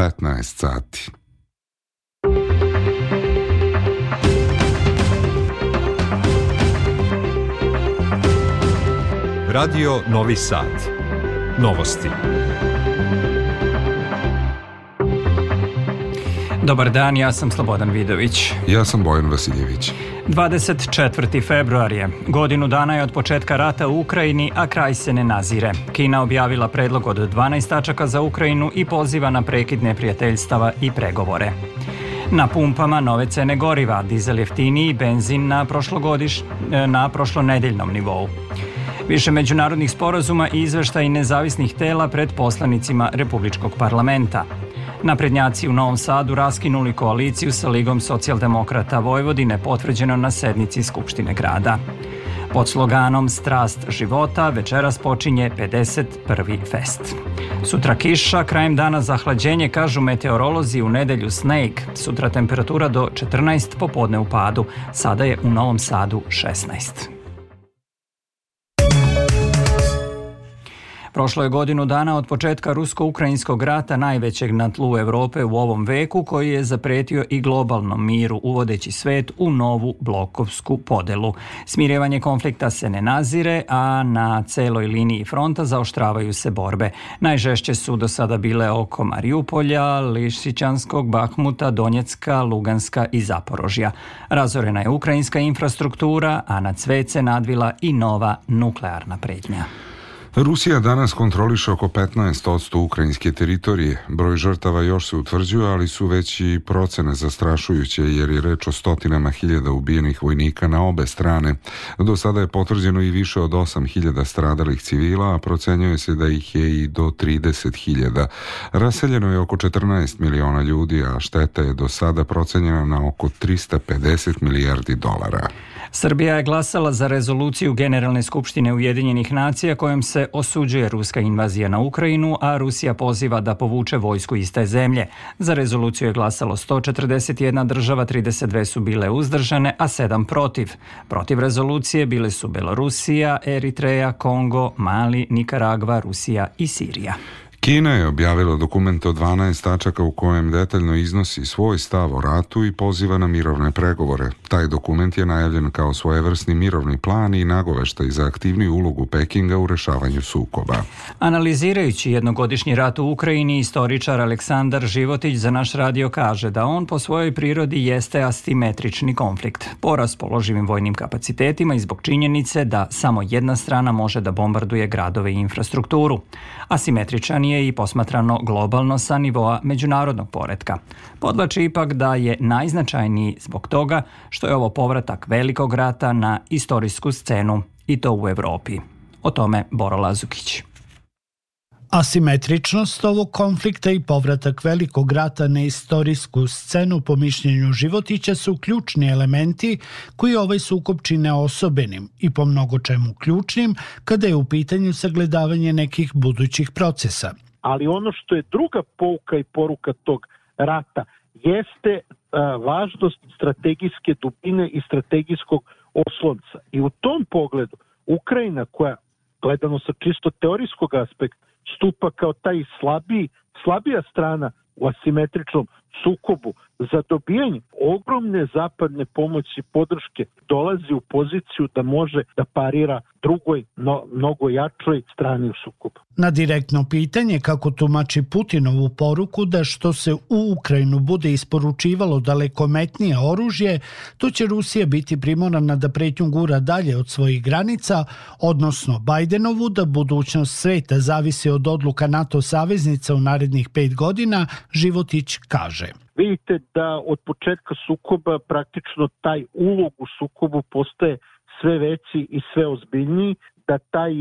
15 sati. Radio Novi Sad. Novosti. Dobar dan, ja sam Slobodan Vidović. Ja sam Bojan Vasiljević. 24. februar je. Godinu dana je od početka rata u Ukrajini, a kraj se ne nazire. Kina objavila predlog od 12 tačaka za Ukrajinu i poziva na prekid neprijateljstava i pregovore. Na pumpama nove cene goriva, dizel jeftiniji, benzin na, prošlogodiš, na prošlonedeljnom nivou. Više međunarodnih sporazuma i izveštaj nezavisnih tela pred poslanicima Republičkog parlamenta. Naprednjaci u Novom Sadu raskinuli koaliciju sa Ligom socijaldemokrata Vojvodine potvrđeno na sednici Skupštine grada. Pod sloganom Strast života večeras počinje 51. fest. Sutra kiša, krajem dana zahlađenje, kažu meteorolozi u nedelju sneg. Sutra temperatura do 14 popodne u padu. Sada je u Novom Sadu 16. Prošlo je godinu dana od početka rusko-ukrajinskog rata najvećeg na tlu Evrope u ovom veku koji je zapretio i globalnom miru uvodeći svet u novu blokovsku podelu. Smirjevanje konflikta se ne nazire, a na celoj liniji fronta zaoštravaju se borbe. Najžešće su do sada bile oko Mariupolja, Lišićanskog, Bahmuta, Donjecka, Luganska i Zaporožja. Razorena je ukrajinska infrastruktura, a na cvet se nadvila i nova nuklearna pretnja. Rusija danas kontroliše oko 15% ukrajinske teritorije. Broj žrtava još se utvrđuje, ali su već i procene zastrašujuće jer je reč o stotinama hiljada ubijenih vojnika na obe strane. Do sada je potvrđeno i više od 8.000 stradalih civila, a procenjuje se da ih je i do 30.000. Raseljeno je oko 14 miliona ljudi, a šteta je do sada procenjena na oko 350 milijardi dolara. Srbija je glasala za rezoluciju Generalne skupštine Ujedinjenih nacija kojom se osuđuje ruska invazija na Ukrajinu, a Rusija poziva da povuče vojsku iz te zemlje. Za rezoluciju je glasalo 141 država, 32 su bile uzdržane, a 7 protiv. Protiv rezolucije bile su Belorusija, Eritreja, Kongo, Mali, Nikaragva, Rusija i Sirija. Kina je objavila dokument od 12 tačaka u kojem detaljno iznosi svoj stav o ratu i poziva na mirovne pregovore. Taj dokument je najavljen kao svojevrsni mirovni plan i nagoveštaj za aktivniju ulogu Pekinga u rešavanju sukoba. Analizirajući jednogodišnji rat u Ukrajini, istoričar Aleksandar Životić za naš radio kaže da on po svojoj prirodi jeste asimetrični konflikt, po raspoloživim vojnim kapacitetima i zbog činjenice da samo jedna strana može da bombarduje gradove i infrastrukturu. Asimetričan je i posmatrano globalno sa nivoa međunarodnog poredka. Podlači ipak da je najznačajniji zbog toga što je ovo povratak velikog rata na istorijsku scenu i to u Evropi. O tome Boro Lazukić. Asimetričnost ovog konflikta i povratak velikog rata na istorijsku scenu po mišljenju Životića su ključni elementi koji ovaj sukob čine osobenim i po mnogo čemu ključnim kada je u pitanju sagledavanje nekih budućih procesa. Ali ono što je druga pouka i poruka tog rata jeste a, važnost strategijske dubine i strategijskog oslonca. I u tom pogledu Ukrajina koja gledano sa čisto teorijskog aspekta stupa kao taj slabiji, slabija strana u asimetričnom sukobu za dobijanje ogromne zapadne pomoći podrške dolazi u poziciju da može da parira drugoj, no, mnogo jačoj strani u sukobu. Na direktno pitanje kako tumači Putinovu poruku da što se u Ukrajinu bude isporučivalo dalekometnije oružje, to će Rusija biti primorana da pretnju gura dalje od svojih granica, odnosno Bajdenovu da budućnost sveta zavisi od odluka NATO saveznica u narednih pet godina, Životić kaže. Vidite da od početka sukoba praktično taj ulog u sukobu postaje sve veći i sve ozbiljniji, da taj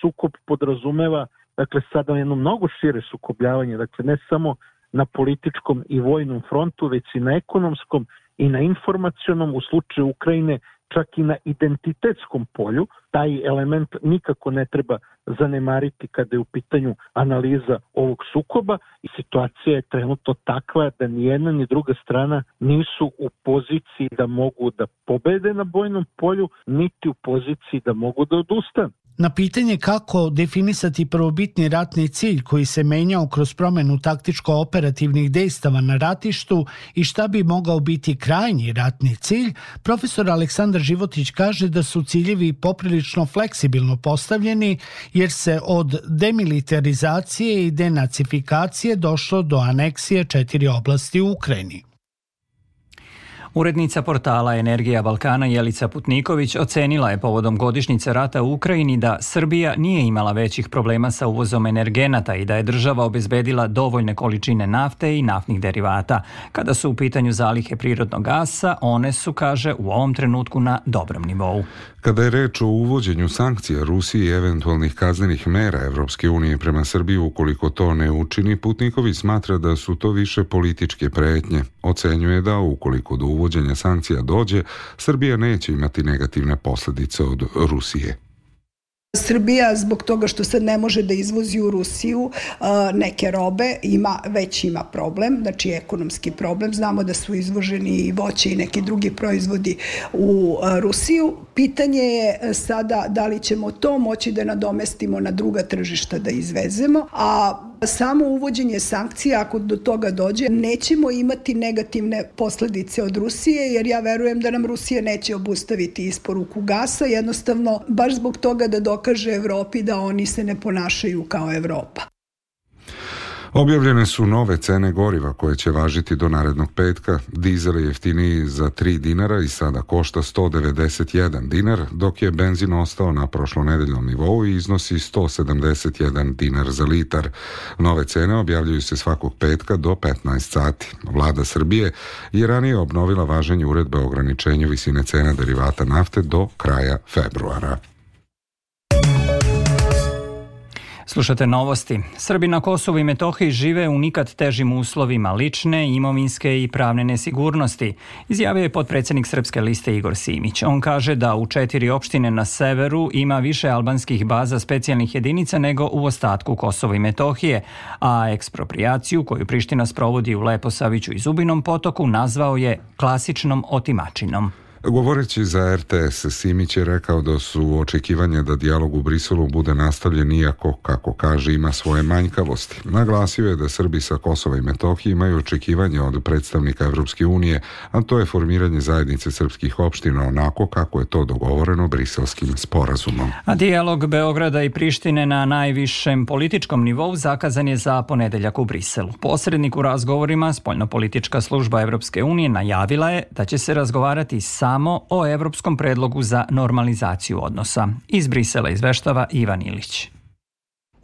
sukob podrazumeva dakle sada jedno mnogo šire sukobljavanje, dakle ne samo na političkom i vojnom frontu, već i na ekonomskom i na informacionom u slučaju Ukrajine čak i na identitetskom polju, taj element nikako ne treba zanemariti kada je u pitanju analiza ovog sukoba i situacija je trenutno takva da ni jedna ni druga strana nisu u poziciji da mogu da pobede na bojnom polju, niti u poziciji da mogu da odustanu. Na pitanje kako definisati prvobitni ratni cilj koji se menjao kroz promenu taktičko-operativnih dejstava na ratištu i šta bi mogao biti krajnji ratni cilj, profesor Aleksandar Životić kaže da su ciljevi poprilično fleksibilno postavljeni jer se od demilitarizacije i denacifikacije došlo do aneksije četiri oblasti u Ukrajini. Urednica portala Energija Balkana Jelica Putniković ocenila je povodom godišnjice rata u Ukrajini da Srbija nije imala većih problema sa uvozom energenata i da je država obezbedila dovoljne količine nafte i naftnih derivata. Kada su u pitanju zalihe prirodnog gasa, one su, kaže, u ovom trenutku na dobrom nivou. Kada je reč o uvođenju sankcija Rusiji i eventualnih kaznenih mera Evropske unije prema Srbiji ukoliko to ne učini, Putniković smatra da su to više političke pretnje. Ocenjuje da ukoliko do uvođenja sankcija dođe, Srbija neće imati negativne posledice od Rusije. Srbija zbog toga što sad ne može da izvozi u Rusiju neke robe ima već ima problem, znači ekonomski problem. Znamo da su izvoženi i voće i neki drugi proizvodi u Rusiju. Pitanje je sada da li ćemo to moći da nadomestimo na druga tržišta da izvezemo, a samo uvođenje sankcija, ako do toga dođe, nećemo imati negativne posledice od Rusije, jer ja verujem da nam Rusija neće obustaviti isporuku gasa, jednostavno baš zbog toga da dokaže Evropi da oni se ne ponašaju kao Evropa. Objavljene su nove cene goriva koje će važiti do narednog petka. Dizel je jeftiniji za 3 dinara i sada košta 191 dinar, dok je benzin ostao na prošlonedeljnom nivou i iznosi 171 dinar za litar. Nove cene objavljuju se svakog petka do 15 sati. Vlada Srbije je ranije obnovila važenje uredbe o ograničenju visine cena derivata nafte do kraja februara. Slušate novosti. Srbi na Kosovu i Metohiji žive u nikad težim uslovima lične, imovinske i pravne nesigurnosti, izjavio je potpredsednik Srpske liste Igor Simić. On kaže da u četiri opštine na severu ima više albanskih baza specijalnih jedinica nego u ostatku Kosova i Metohije, a ekspropriaciju koju Priština sprovodi u Leposaviću i Zubinom potoku nazvao je klasičnom otimačinom. Govoreći za RTS, Simić je rekao da su očekivanja da dijalog u Briselu bude nastavljen iako, kako kaže, ima svoje manjkavosti. Naglasio je da Srbi sa Kosova i Metohije imaju očekivanja od predstavnika Evropske unije, a to je formiranje zajednice srpskih opština onako kako je to dogovoreno briselskim sporazumom. A dijalog Beograda i Prištine na najvišem političkom nivou zakazan je za ponedeljak u Briselu. Posrednik u razgovorima, spoljnopolitička služba Evropske unije najavila je da će se razgovarati sa samo o evropskom predlogu za normalizaciju odnosa. Iz Brisela izveštava Ivan Ilić.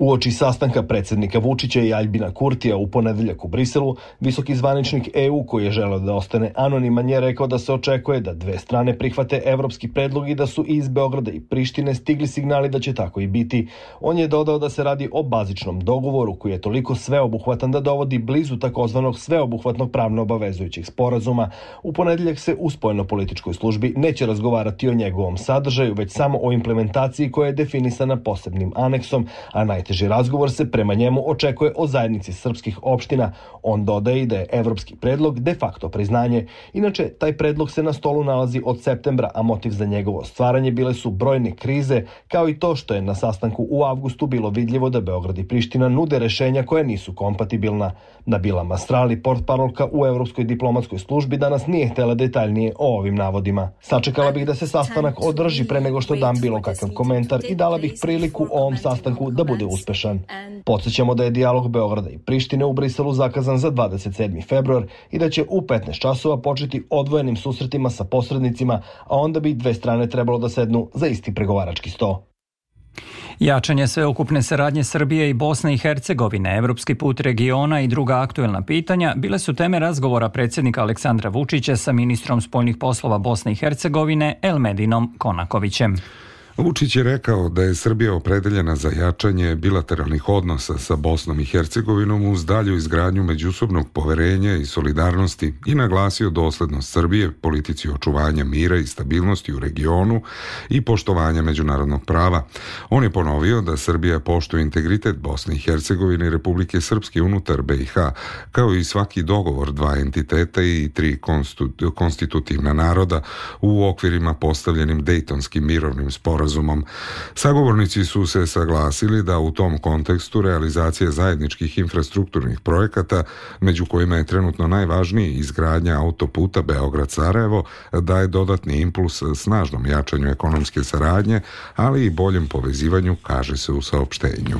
Uoči sastanka predsednika Vučića i Aljbina Kurtija u ponedeljak u Briselu, visoki zvaničnik EU koji je želeo da ostane anoniman je rekao da se očekuje da dve strane prihvate evropski predlog i da su iz Beograda i Prištine stigli signali da će tako i biti. On je dodao da se radi o bazičnom dogovoru koji je toliko sveobuhvatan da dovodi blizu takozvanog sveobuhvatnog pravno obavezujućeg sporazuma. U ponedeljak se u spoljno-političkoj službi neće razgovarati o njegovom sadržaju, već samo o implementaciji koja je definisana posebnim aneksom, a naj Najteži razgovor se prema njemu očekuje o zajednici srpskih opština. On dodaje da je evropski predlog de facto priznanje. Inače, taj predlog se na stolu nalazi od septembra, a motiv za njegovo stvaranje bile su brojne krize, kao i to što je na sastanku u avgustu bilo vidljivo da Beograd i Priština nude rešenja koja nisu kompatibilna. Nabila Mastrali, portparolka u Evropskoj diplomatskoj službi, danas nije htela detaljnije o ovim navodima. Sačekala bih da se sastanak održi pre nego što dam bilo kakav komentar i dala bih priliku ovom sastanku da bude uspešan. Podsećamo da je dijalog Beograda i Prištine u Briselu zakazan za 27. februar i da će u 15 časova početi odvojenim susretima sa posrednicima, a onda bi dve strane trebalo da sednu za isti pregovarački sto. Jačanje sveukupne saradnje Srbije i Bosne i Hercegovine, evropski put regiona i druga aktuelna pitanja bile su teme razgovora predsjednika Aleksandra Vučića sa ministrom spoljnih poslova Bosne i Hercegovine Elmedinom Konakovićem. Vučić je rekao da je Srbija opredeljena za jačanje bilateralnih odnosa sa Bosnom i Hercegovinom uz dalju izgradnju međusobnog poverenja i solidarnosti i naglasio doslednost Srbije politici očuvanja mira i stabilnosti u regionu i poštovanja međunarodnog prava. On je ponovio da Srbija poštuje integritet Bosne i Hercegovine i Republike Srpske unutar BiH, kao i svaki dogovor dva entiteta i tri konstitutivna naroda u okvirima postavljenim Dejtonskim mirovnim sporazumom sporazumom. Sagovornici su se saglasili da u tom kontekstu realizacija zajedničkih infrastrukturnih projekata, među kojima je trenutno najvažniji izgradnja autoputa Beograd-Sarajevo, daje dodatni impuls snažnom jačanju ekonomske saradnje, ali i boljem povezivanju, kaže se u saopštenju.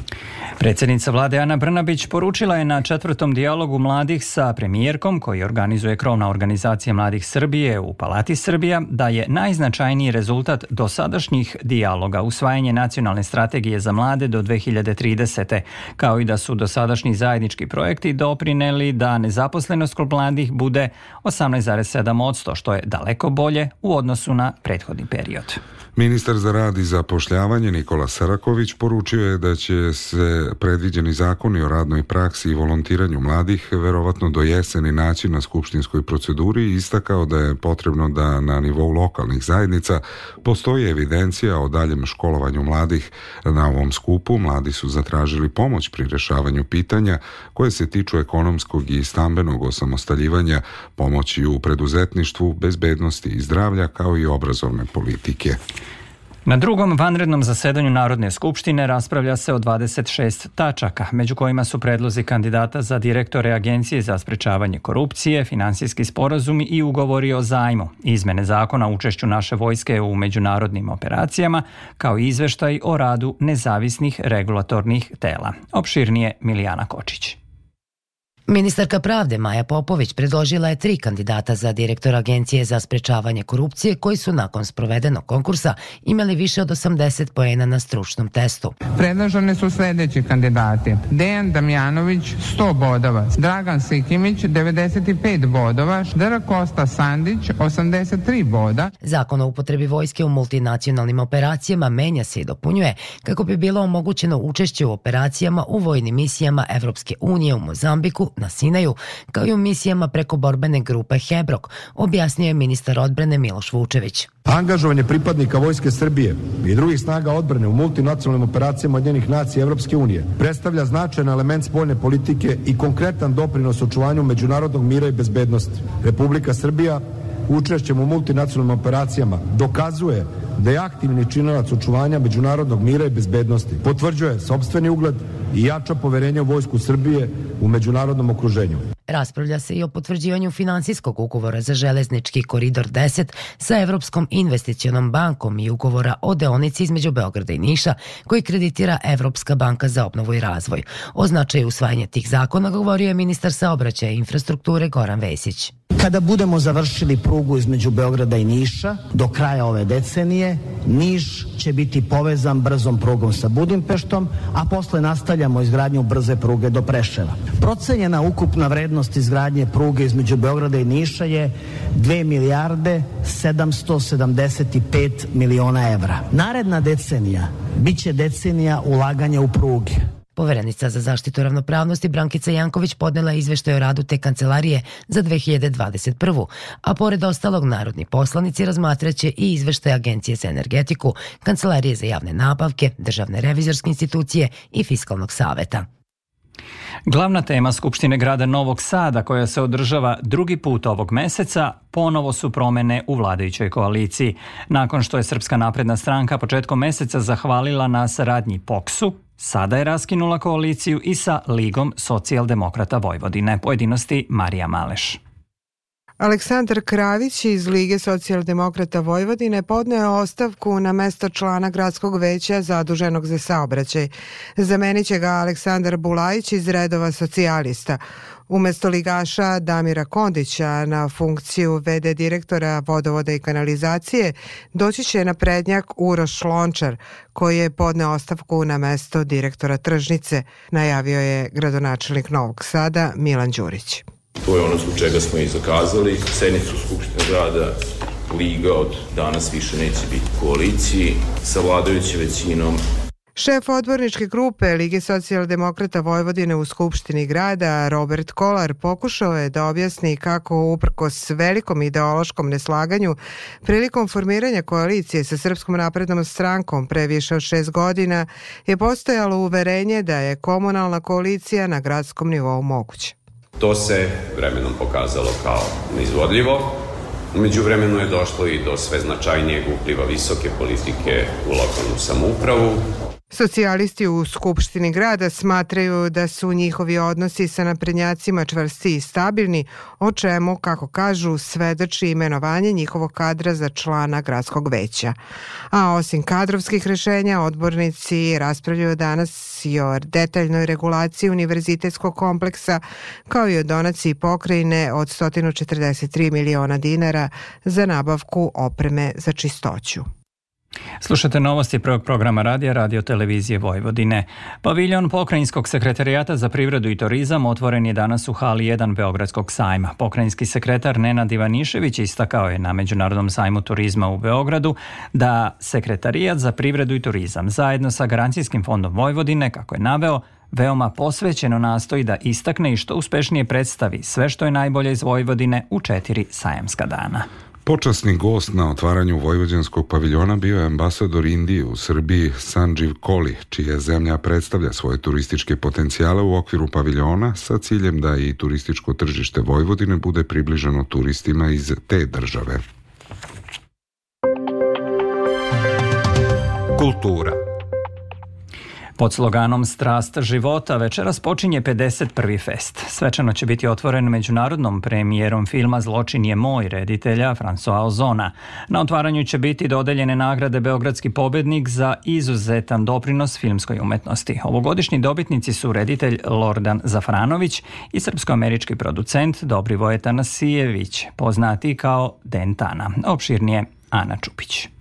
Predsednica vlade Ana Brnabić poručila je na četvrtom dijalogu mladih sa premijerkom koji organizuje krovna organizacija mladih Srbije u Palati Srbija da je najznačajniji rezultat dosadašnjih dijaloga usvajanje nacionalne strategije za mlade do 2030. kao i da su dosadašnji zajednički projekti doprineli da nezaposlenost kod mladih bude 18,7%, što je daleko bolje u odnosu na prethodni period. Ministar za rad i zapošljavanje Nikola Saraković poručio je da će se predviđeni zakoni o radnoj praksi i volontiranju mladih verovatno do jeseni naći na skupštinskoj proceduri i istakao da je potrebno da na nivou lokalnih zajednica postoji evidencija daljem školovanju mladih. Na ovom skupu mladi su zatražili pomoć pri rešavanju pitanja koje se tiču ekonomskog i stambenog osamostaljivanja, pomoći u preduzetništvu, bezbednosti i zdravlja kao i obrazovne politike. Na drugom vanrednom zasedanju Narodne skupštine raspravlja se o 26 tačaka, među kojima su predlozi kandidata za direktore Agencije za sprečavanje korupcije, finansijski sporazumi i ugovori o zajmu, izmene zakona o učešću naše vojske u međunarodnim operacijama, kao i izveštaj o radu nezavisnih regulatornih tela. Opširnije Milijana Kočić. Ministarka pravde Maja Popović predložila je tri kandidata za direktora Agencije za sprečavanje korupcije koji su nakon sprovedenog konkursa imali više od 80 poena na stručnom testu. Predložene su sledeći kandidati. Dejan Damjanović 100 bodova, Dragan Sikimić 95 bodova, Dr. Kosta Sandić 83 boda. Zakon o upotrebi vojske u multinacionalnim operacijama menja se i dopunjuje kako bi bilo omogućeno učešće u operacijama u vojnim misijama Evropske unije u Mozambiku, na Sinaju, kao i u misijama preko borbene grupe Hebrok, objasnio je ministar odbrane Miloš Vučević. Angažovanje pripadnika Vojske Srbije i drugih snaga odbrane u multinacionalnim operacijama odnjenih nacija Evropske unije predstavlja značajan element spoljne politike i konkretan doprinos očuvanju međunarodnog mira i bezbednosti. Republika Srbija učešćem u multinacionalnim operacijama dokazuje da je aktivni činilac očuvanja međunarodnog mira i bezbednosti, potvrđuje sobstveni ugled i jača poverenje u vojsku Srbije u međunarodnom okruženju. Raspravlja se i o potvrđivanju finansijskog ugovora za železnički koridor 10 sa Evropskom investicionom bankom i ugovora o deonici između Beograda i Niša koji kreditira Evropska banka za obnovu i razvoj. O značaju usvajanja tih zakona govorio je ministar saobraćaja i infrastrukture Goran Vesić. Kada budemo završili prugu između Beograda i Niša do kraja ove decenije, Niš će biti povezan brzom prugom sa Budimpeštom, a posle nastavljamo izgradnju brze pruge do Preševa. Procenjena ukupna vrednost izgradnje pruge između Beograda i Niša je 2 milijarde 775 miliona evra. Naredna decenija biće decenija ulaganja u pruge. Poverenica za zaštitu ravnopravnosti Brankica Janković podnela izveštaj o radu te kancelarije za 2021. A pored ostalog narodni poslanici razmatraće i izveštaj Agencije za energetiku, Kancelarije za javne nabavke, Državne revizorske institucije i Fiskalnog saveta. Glavna tema Skupštine grada Novog Sada koja se održava drugi put ovog meseca ponovo su promene u vladajućoj koaliciji. Nakon što je Srpska napredna stranka početkom meseca zahvalila na saradnji POKSu, Sada je raskinula koaliciju i sa Ligom socijaldemokrata Vojvodine. Pojedinosti Marija Maleš. Aleksandar Kravić iz Lige socijaldemokrata Vojvodine podneo ostavku na mesto člana gradskog veća zaduženog za saobraćaj. Zamenit će ga Aleksandar Bulajić iz redova socijalista. Umesto ligaša Damira Kondića na funkciju VD direktora vodovoda i kanalizacije doći će na prednjak Uroš Lončar koji je podneo ostavku na mesto direktora tržnice, najavio je gradonačelnik Novog Sada Milan Đurić. To je ono zbog čega smo i zakazali. Sednicu Skupštine grada Liga od danas više neće biti koaliciji sa vladajućim većinom Šef odborničke grupe Lige socijaldemokrata Vojvodine u Skupštini grada, Robert Kolar, pokušao je da objasni kako uprkos velikom ideološkom neslaganju prilikom formiranja koalicije sa Srpskom naprednom strankom pre više od šest godina je postojalo uverenje da je komunalna koalicija na gradskom nivou moguća. To se vremenom pokazalo kao neizvodljivo. Umeđu vremenu je došlo i do sve značajnijeg upliva visoke politike u lokalnu samoupravu, Socijalisti u Skupštini grada smatraju da su njihovi odnosi sa naprednjacima čvrsti i stabilni, o čemu, kako kažu, svedoči imenovanje njihovog kadra za člana gradskog veća. A osim kadrovskih rešenja, odbornici raspravljaju danas i o detaljnoj regulaciji univerzitetskog kompleksa, kao i o donaciji pokrajine od 143 miliona dinara za nabavku opreme za čistoću. Slušate novosti prvog programa radija Radio Televizije Vojvodine. Paviljon Pokrajinskog sekretarijata za privredu i turizam otvoren je danas u hali 1 Beogradskog sajma. Pokrajinski sekretar Nenad Ivanišević istakao je na Međunarodnom sajmu turizma u Beogradu da sekretarijat za privredu i turizam zajedno sa Garancijskim fondom Vojvodine, kako je naveo, veoma posvećeno nastoji da istakne i što uspešnije predstavi sve što je najbolje iz Vojvodine u četiri sajamska dana. Počasni gost na otvaranju Vojvođanskog paviljona bio je ambasador Indije u Srbiji Sanjiv Koli, čija zemlja predstavlja svoje turističke potencijale u okviru paviljona sa ciljem da i turističko tržište Vojvodine bude približeno turistima iz te države. Kultura Pod sloganom Strast života večeras počinje 51. fest. Svečano će biti otvoren međunarodnom premijerom filma Zločin je moj reditelja François Ozona. Na otvaranju će biti dodeljene nagrade Beogradski pobednik za izuzetan doprinos filmskoj umetnosti. Ovogodišnji dobitnici su reditelj Lordan Zafranović i srpsko-američki producent Dobrivoje Tanasijević, poznati kao Dentana. Opširnije Ana Čupić.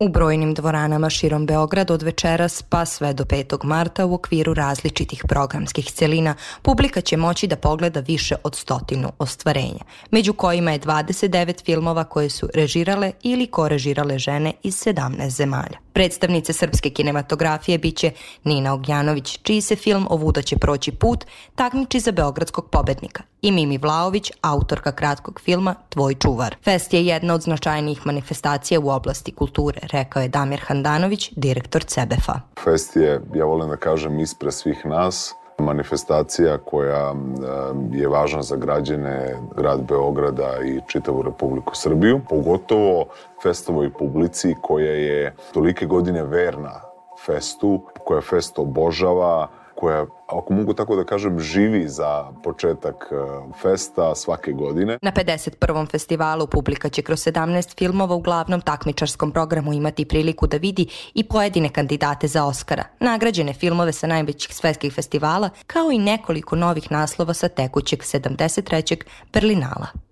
U brojnim dvoranama širom Beograda od večeras pa sve do 5. marta u okviru različitih programskih celina publika će moći da pogleda više od stotinu ostvarenja, među kojima je 29 filmova koje su režirale ili korežirale žene iz 17 zemalja. Predstavnice srpske kinematografije biće Nina Ognjanović, čiji se film Ovuda će proći put takmiči za beogradskog pobednika i Mimi Vlaović, autorka kratkog filma Tvoj čuvar. Fest je jedna od značajnijih manifestacija u oblasti kulture, rekao je Damir Handanović, direktor CEBEFA. Fest je, ja volim da kažem, ispre svih nas, manifestacija koja je važna za građane grad Beograda i čitavu Republiku Srbiju, pogotovo festovoj publici koja je tolike godine verna festu, koja fest obožava, koja, ako mogu tako da kažem, živi za početak e, festa svake godine. Na 51. festivalu publika će kroz 17 filmova u glavnom takmičarskom programu imati priliku da vidi i pojedine kandidate za Oscara, nagrađene filmove sa najvećih svetskih festivala, kao i nekoliko novih naslova sa tekućeg 73. Berlinala.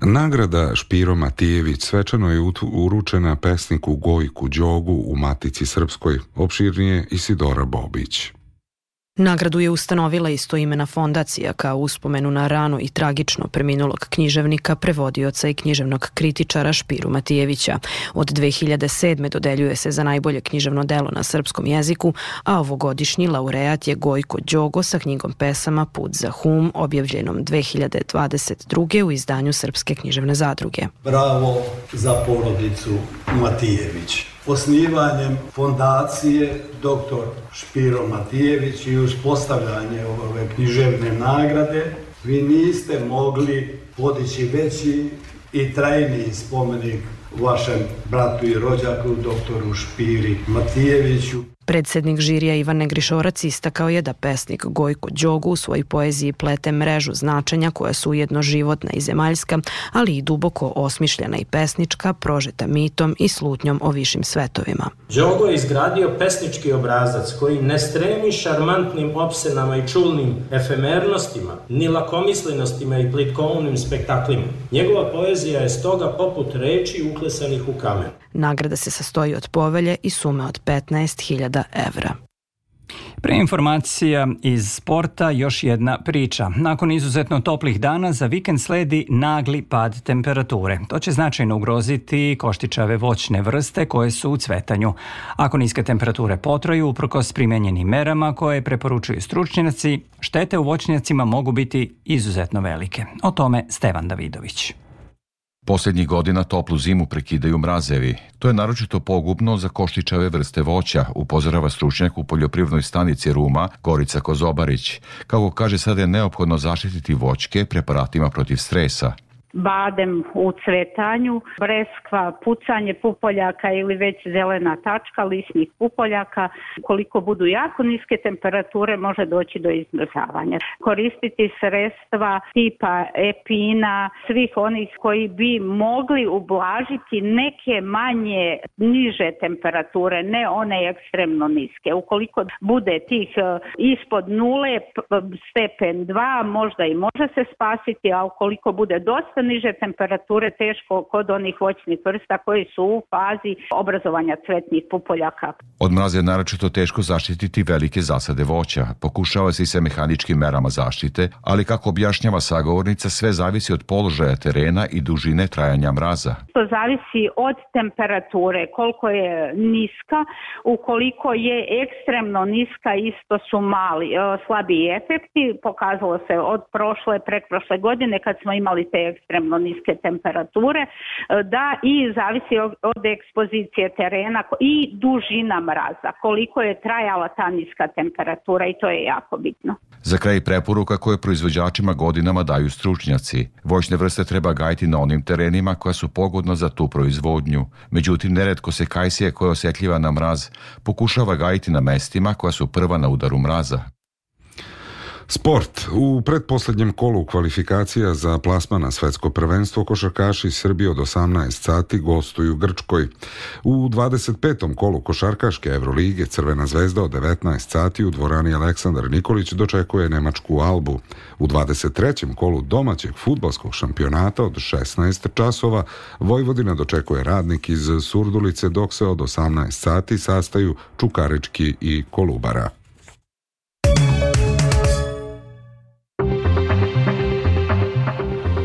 Nagrada Špiro Matijević svečano je uručena pesniku Gojku Đogu u Matici Srpskoj, opširnije Isidora Bobić. Nagradu je ustanovila istoimena fondacija kao uspomenu na rano i tragično preminulog književnika, prevodioca i književnog kritičara Špiru Matijevića. Od 2007. dodeljuje se za najbolje književno delo na srpskom jeziku, a ovogodišnji laureat je Gojko Đogo sa knjigom pesama Put za hum, objavljenom 2022. u izdanju Srpske književne zadruge. Bravo za porodicu Matijević osnivanjem fondacije dr. Špiro Matijević i uspostavljanje ove književne nagrade vi niste mogli podići veći i trajniji spomenik vašem bratu i rođaku, doktoru Špiri Matijeviću. Predsednik žirija Ivan Negrišorac istakao je da pesnik Gojko Đogu u svojoj poeziji plete mrežu značenja koja su ujedno životna i zemaljska, ali i duboko osmišljena i pesnička, prožeta mitom i slutnjom o višim svetovima. Đogo je izgradio pesnički obrazac koji ne stremi šarmantnim opsenama i čulnim efemernostima, ni lakomislenostima i plitkovnim spektaklima. Njegova poezija je stoga poput reči uklesanih u kamen. Nagrada se sastoji od povelje i sume od 15.000 evra. Pre informacija iz sporta još jedna priča. Nakon izuzetno toplih dana za vikend sledi nagli pad temperature. To će značajno ugroziti koštičave voćne vrste koje su u cvetanju. Ako niske temperature potraju, uprkos primenjenim merama koje preporučuju stručnjaci, štete u voćnjacima mogu biti izuzetno velike. O tome Stevan Davidović. Poslednjih godina toplu zimu prekidaju mrazevi. To je naročito pogubno za koštičave vrste voća, upozorava stručnjak u poljoprivnoj stanici Ruma, Gorica Kozobarić. Kako kaže, sada je neophodno zaštititi voćke preparatima protiv stresa. Badem u cvetanju, breskva, pucanje pupoljaka ili već zelena tačka lisnih pupoljaka. Koliko budu jako niske temperature može doći do izmrzavanja. Koristiti sredstva tipa epina, svih onih koji bi mogli ublažiti neke manje niže temperature, ne one ekstremno niske. Ukoliko bude tih e, ispod nule, stepen 2, možda i može se spasiti, a ukoliko bude dosta niže temperature, teško kod onih voćnih vrsta koji su u fazi obrazovanja cvetnih pupoljaka. Od mraza je naročito teško zaštititi velike zasade voća. Pokušava se i sa mehaničkim merama zaštite, ali kako objašnjava sagovornica, sve zavisi od položaja terena i dužine trajanja mraza. To zavisi od temperature, koliko je niska, ukoliko je ekstremno niska, isto su mali, e, slabi efekti. Pokazalo se od prošle, prekprošle godine kad smo imali te ekstremno niske temperature, e, da i zavisi od ekspozicije terena i dužina mraza, koliko je trajala ta niska temperatura i to je jako bitno. Za kraj preporuka koje proizvođačima godinama daju stručnjaci. Voćne vrste treba gajiti na onim terenima koja su pogodna za tu proizvodnju. Međutim, neretko se kajsija koja je osjetljiva na mraz pokušava gajiti na mestima koja su prva na udaru mraza. Sport. U predposlednjem kolu kvalifikacija za plasma na svetsko prvenstvo košarkaši Srbije od 18 sati gostuju Grčkoj. U 25. kolu košarkaške Evrolige Crvena zvezda od 19 sati u dvorani Aleksandar Nikolić dočekuje Nemačku Albu. U 23. kolu domaćeg futbalskog šampionata od 16 časova Vojvodina dočekuje radnik iz Surdulice dok se od 18 sati sastaju Čukarički i Kolubara.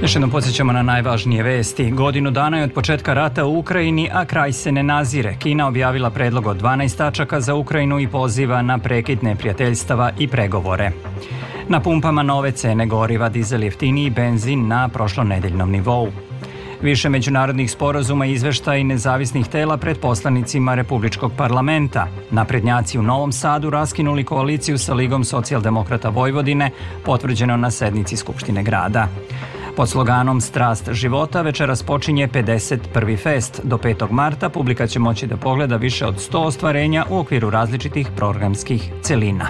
Još jednom podsjećamo na najvažnije vesti. Godinu dana je od početka rata u Ukrajini, a kraj se ne nazire. Kina objavila predlog od 12 tačaka za Ukrajinu i poziva na prekid neprijateljstava i pregovore. Na pumpama nove cene goriva, dizel jeftiniji benzin na prošlonedeljnom nivou. Više međunarodnih sporazuma i nezavisnih tela pred poslanicima Republičkog parlamenta. Naprednjaci u Novom Sadu raskinuli koaliciju sa Ligom socijaldemokrata Vojvodine, potvrđeno na sednici Skupštine grada. Pod sloganom Strast života večeras počinje 51. fest. Do 5. marta publika će moći da pogleda više od 100 ostvarenja u okviru različitih programskih celina.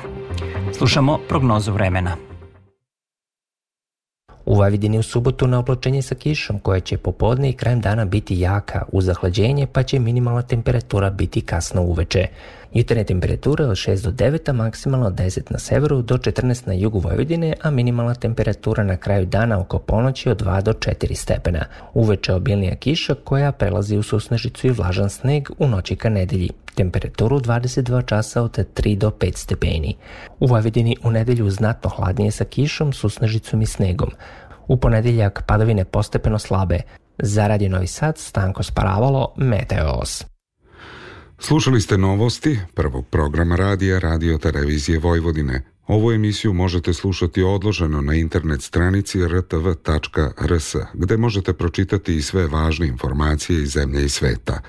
Slušamo prognozu vremena. U Vojvodini u subotu na oblačenje sa kišom koja će popodne i krajem dana biti jaka uz zahlađenje pa će minimalna temperatura biti kasno uveče. Jutarnje temperature od 6 do 9, a maksimalno od 10 na severu do 14 na jugu Vojvodine, a minimalna temperatura na kraju dana oko ponoći od 2 do 4 stepena. Uveče obilnija kiša koja prelazi u susnežicu i vlažan sneg u noći ka nedelji. Temperaturu 22 časa od 3 do 5 stepeni. U Vojvodini u nedelju znatno hladnije sa kišom, susnežicom i snegom. U ponedeljak padavine postepeno slabe. Za Radio Novi Sad, Stanko Sparavalo, Meteos. Slušali ste novosti prvog programa radija Radio Televizije Vojvodine. Ovu emisiju možete slušati odloženo na internet stranici rtv.rs, gde možete pročitati i sve važne informacije iz zemlje i sveta.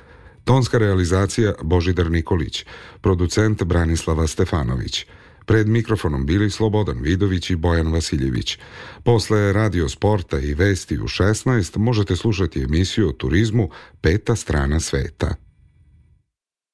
Tonska realizacija Božidar Nikolić, producent Branislava Stefanović. Pred mikrofonom bili Slobodan Vidović i Bojan Vasiljević. Posle radio sporta i vesti u 16 možete slušati emisiju o turizmu Peta strana sveta.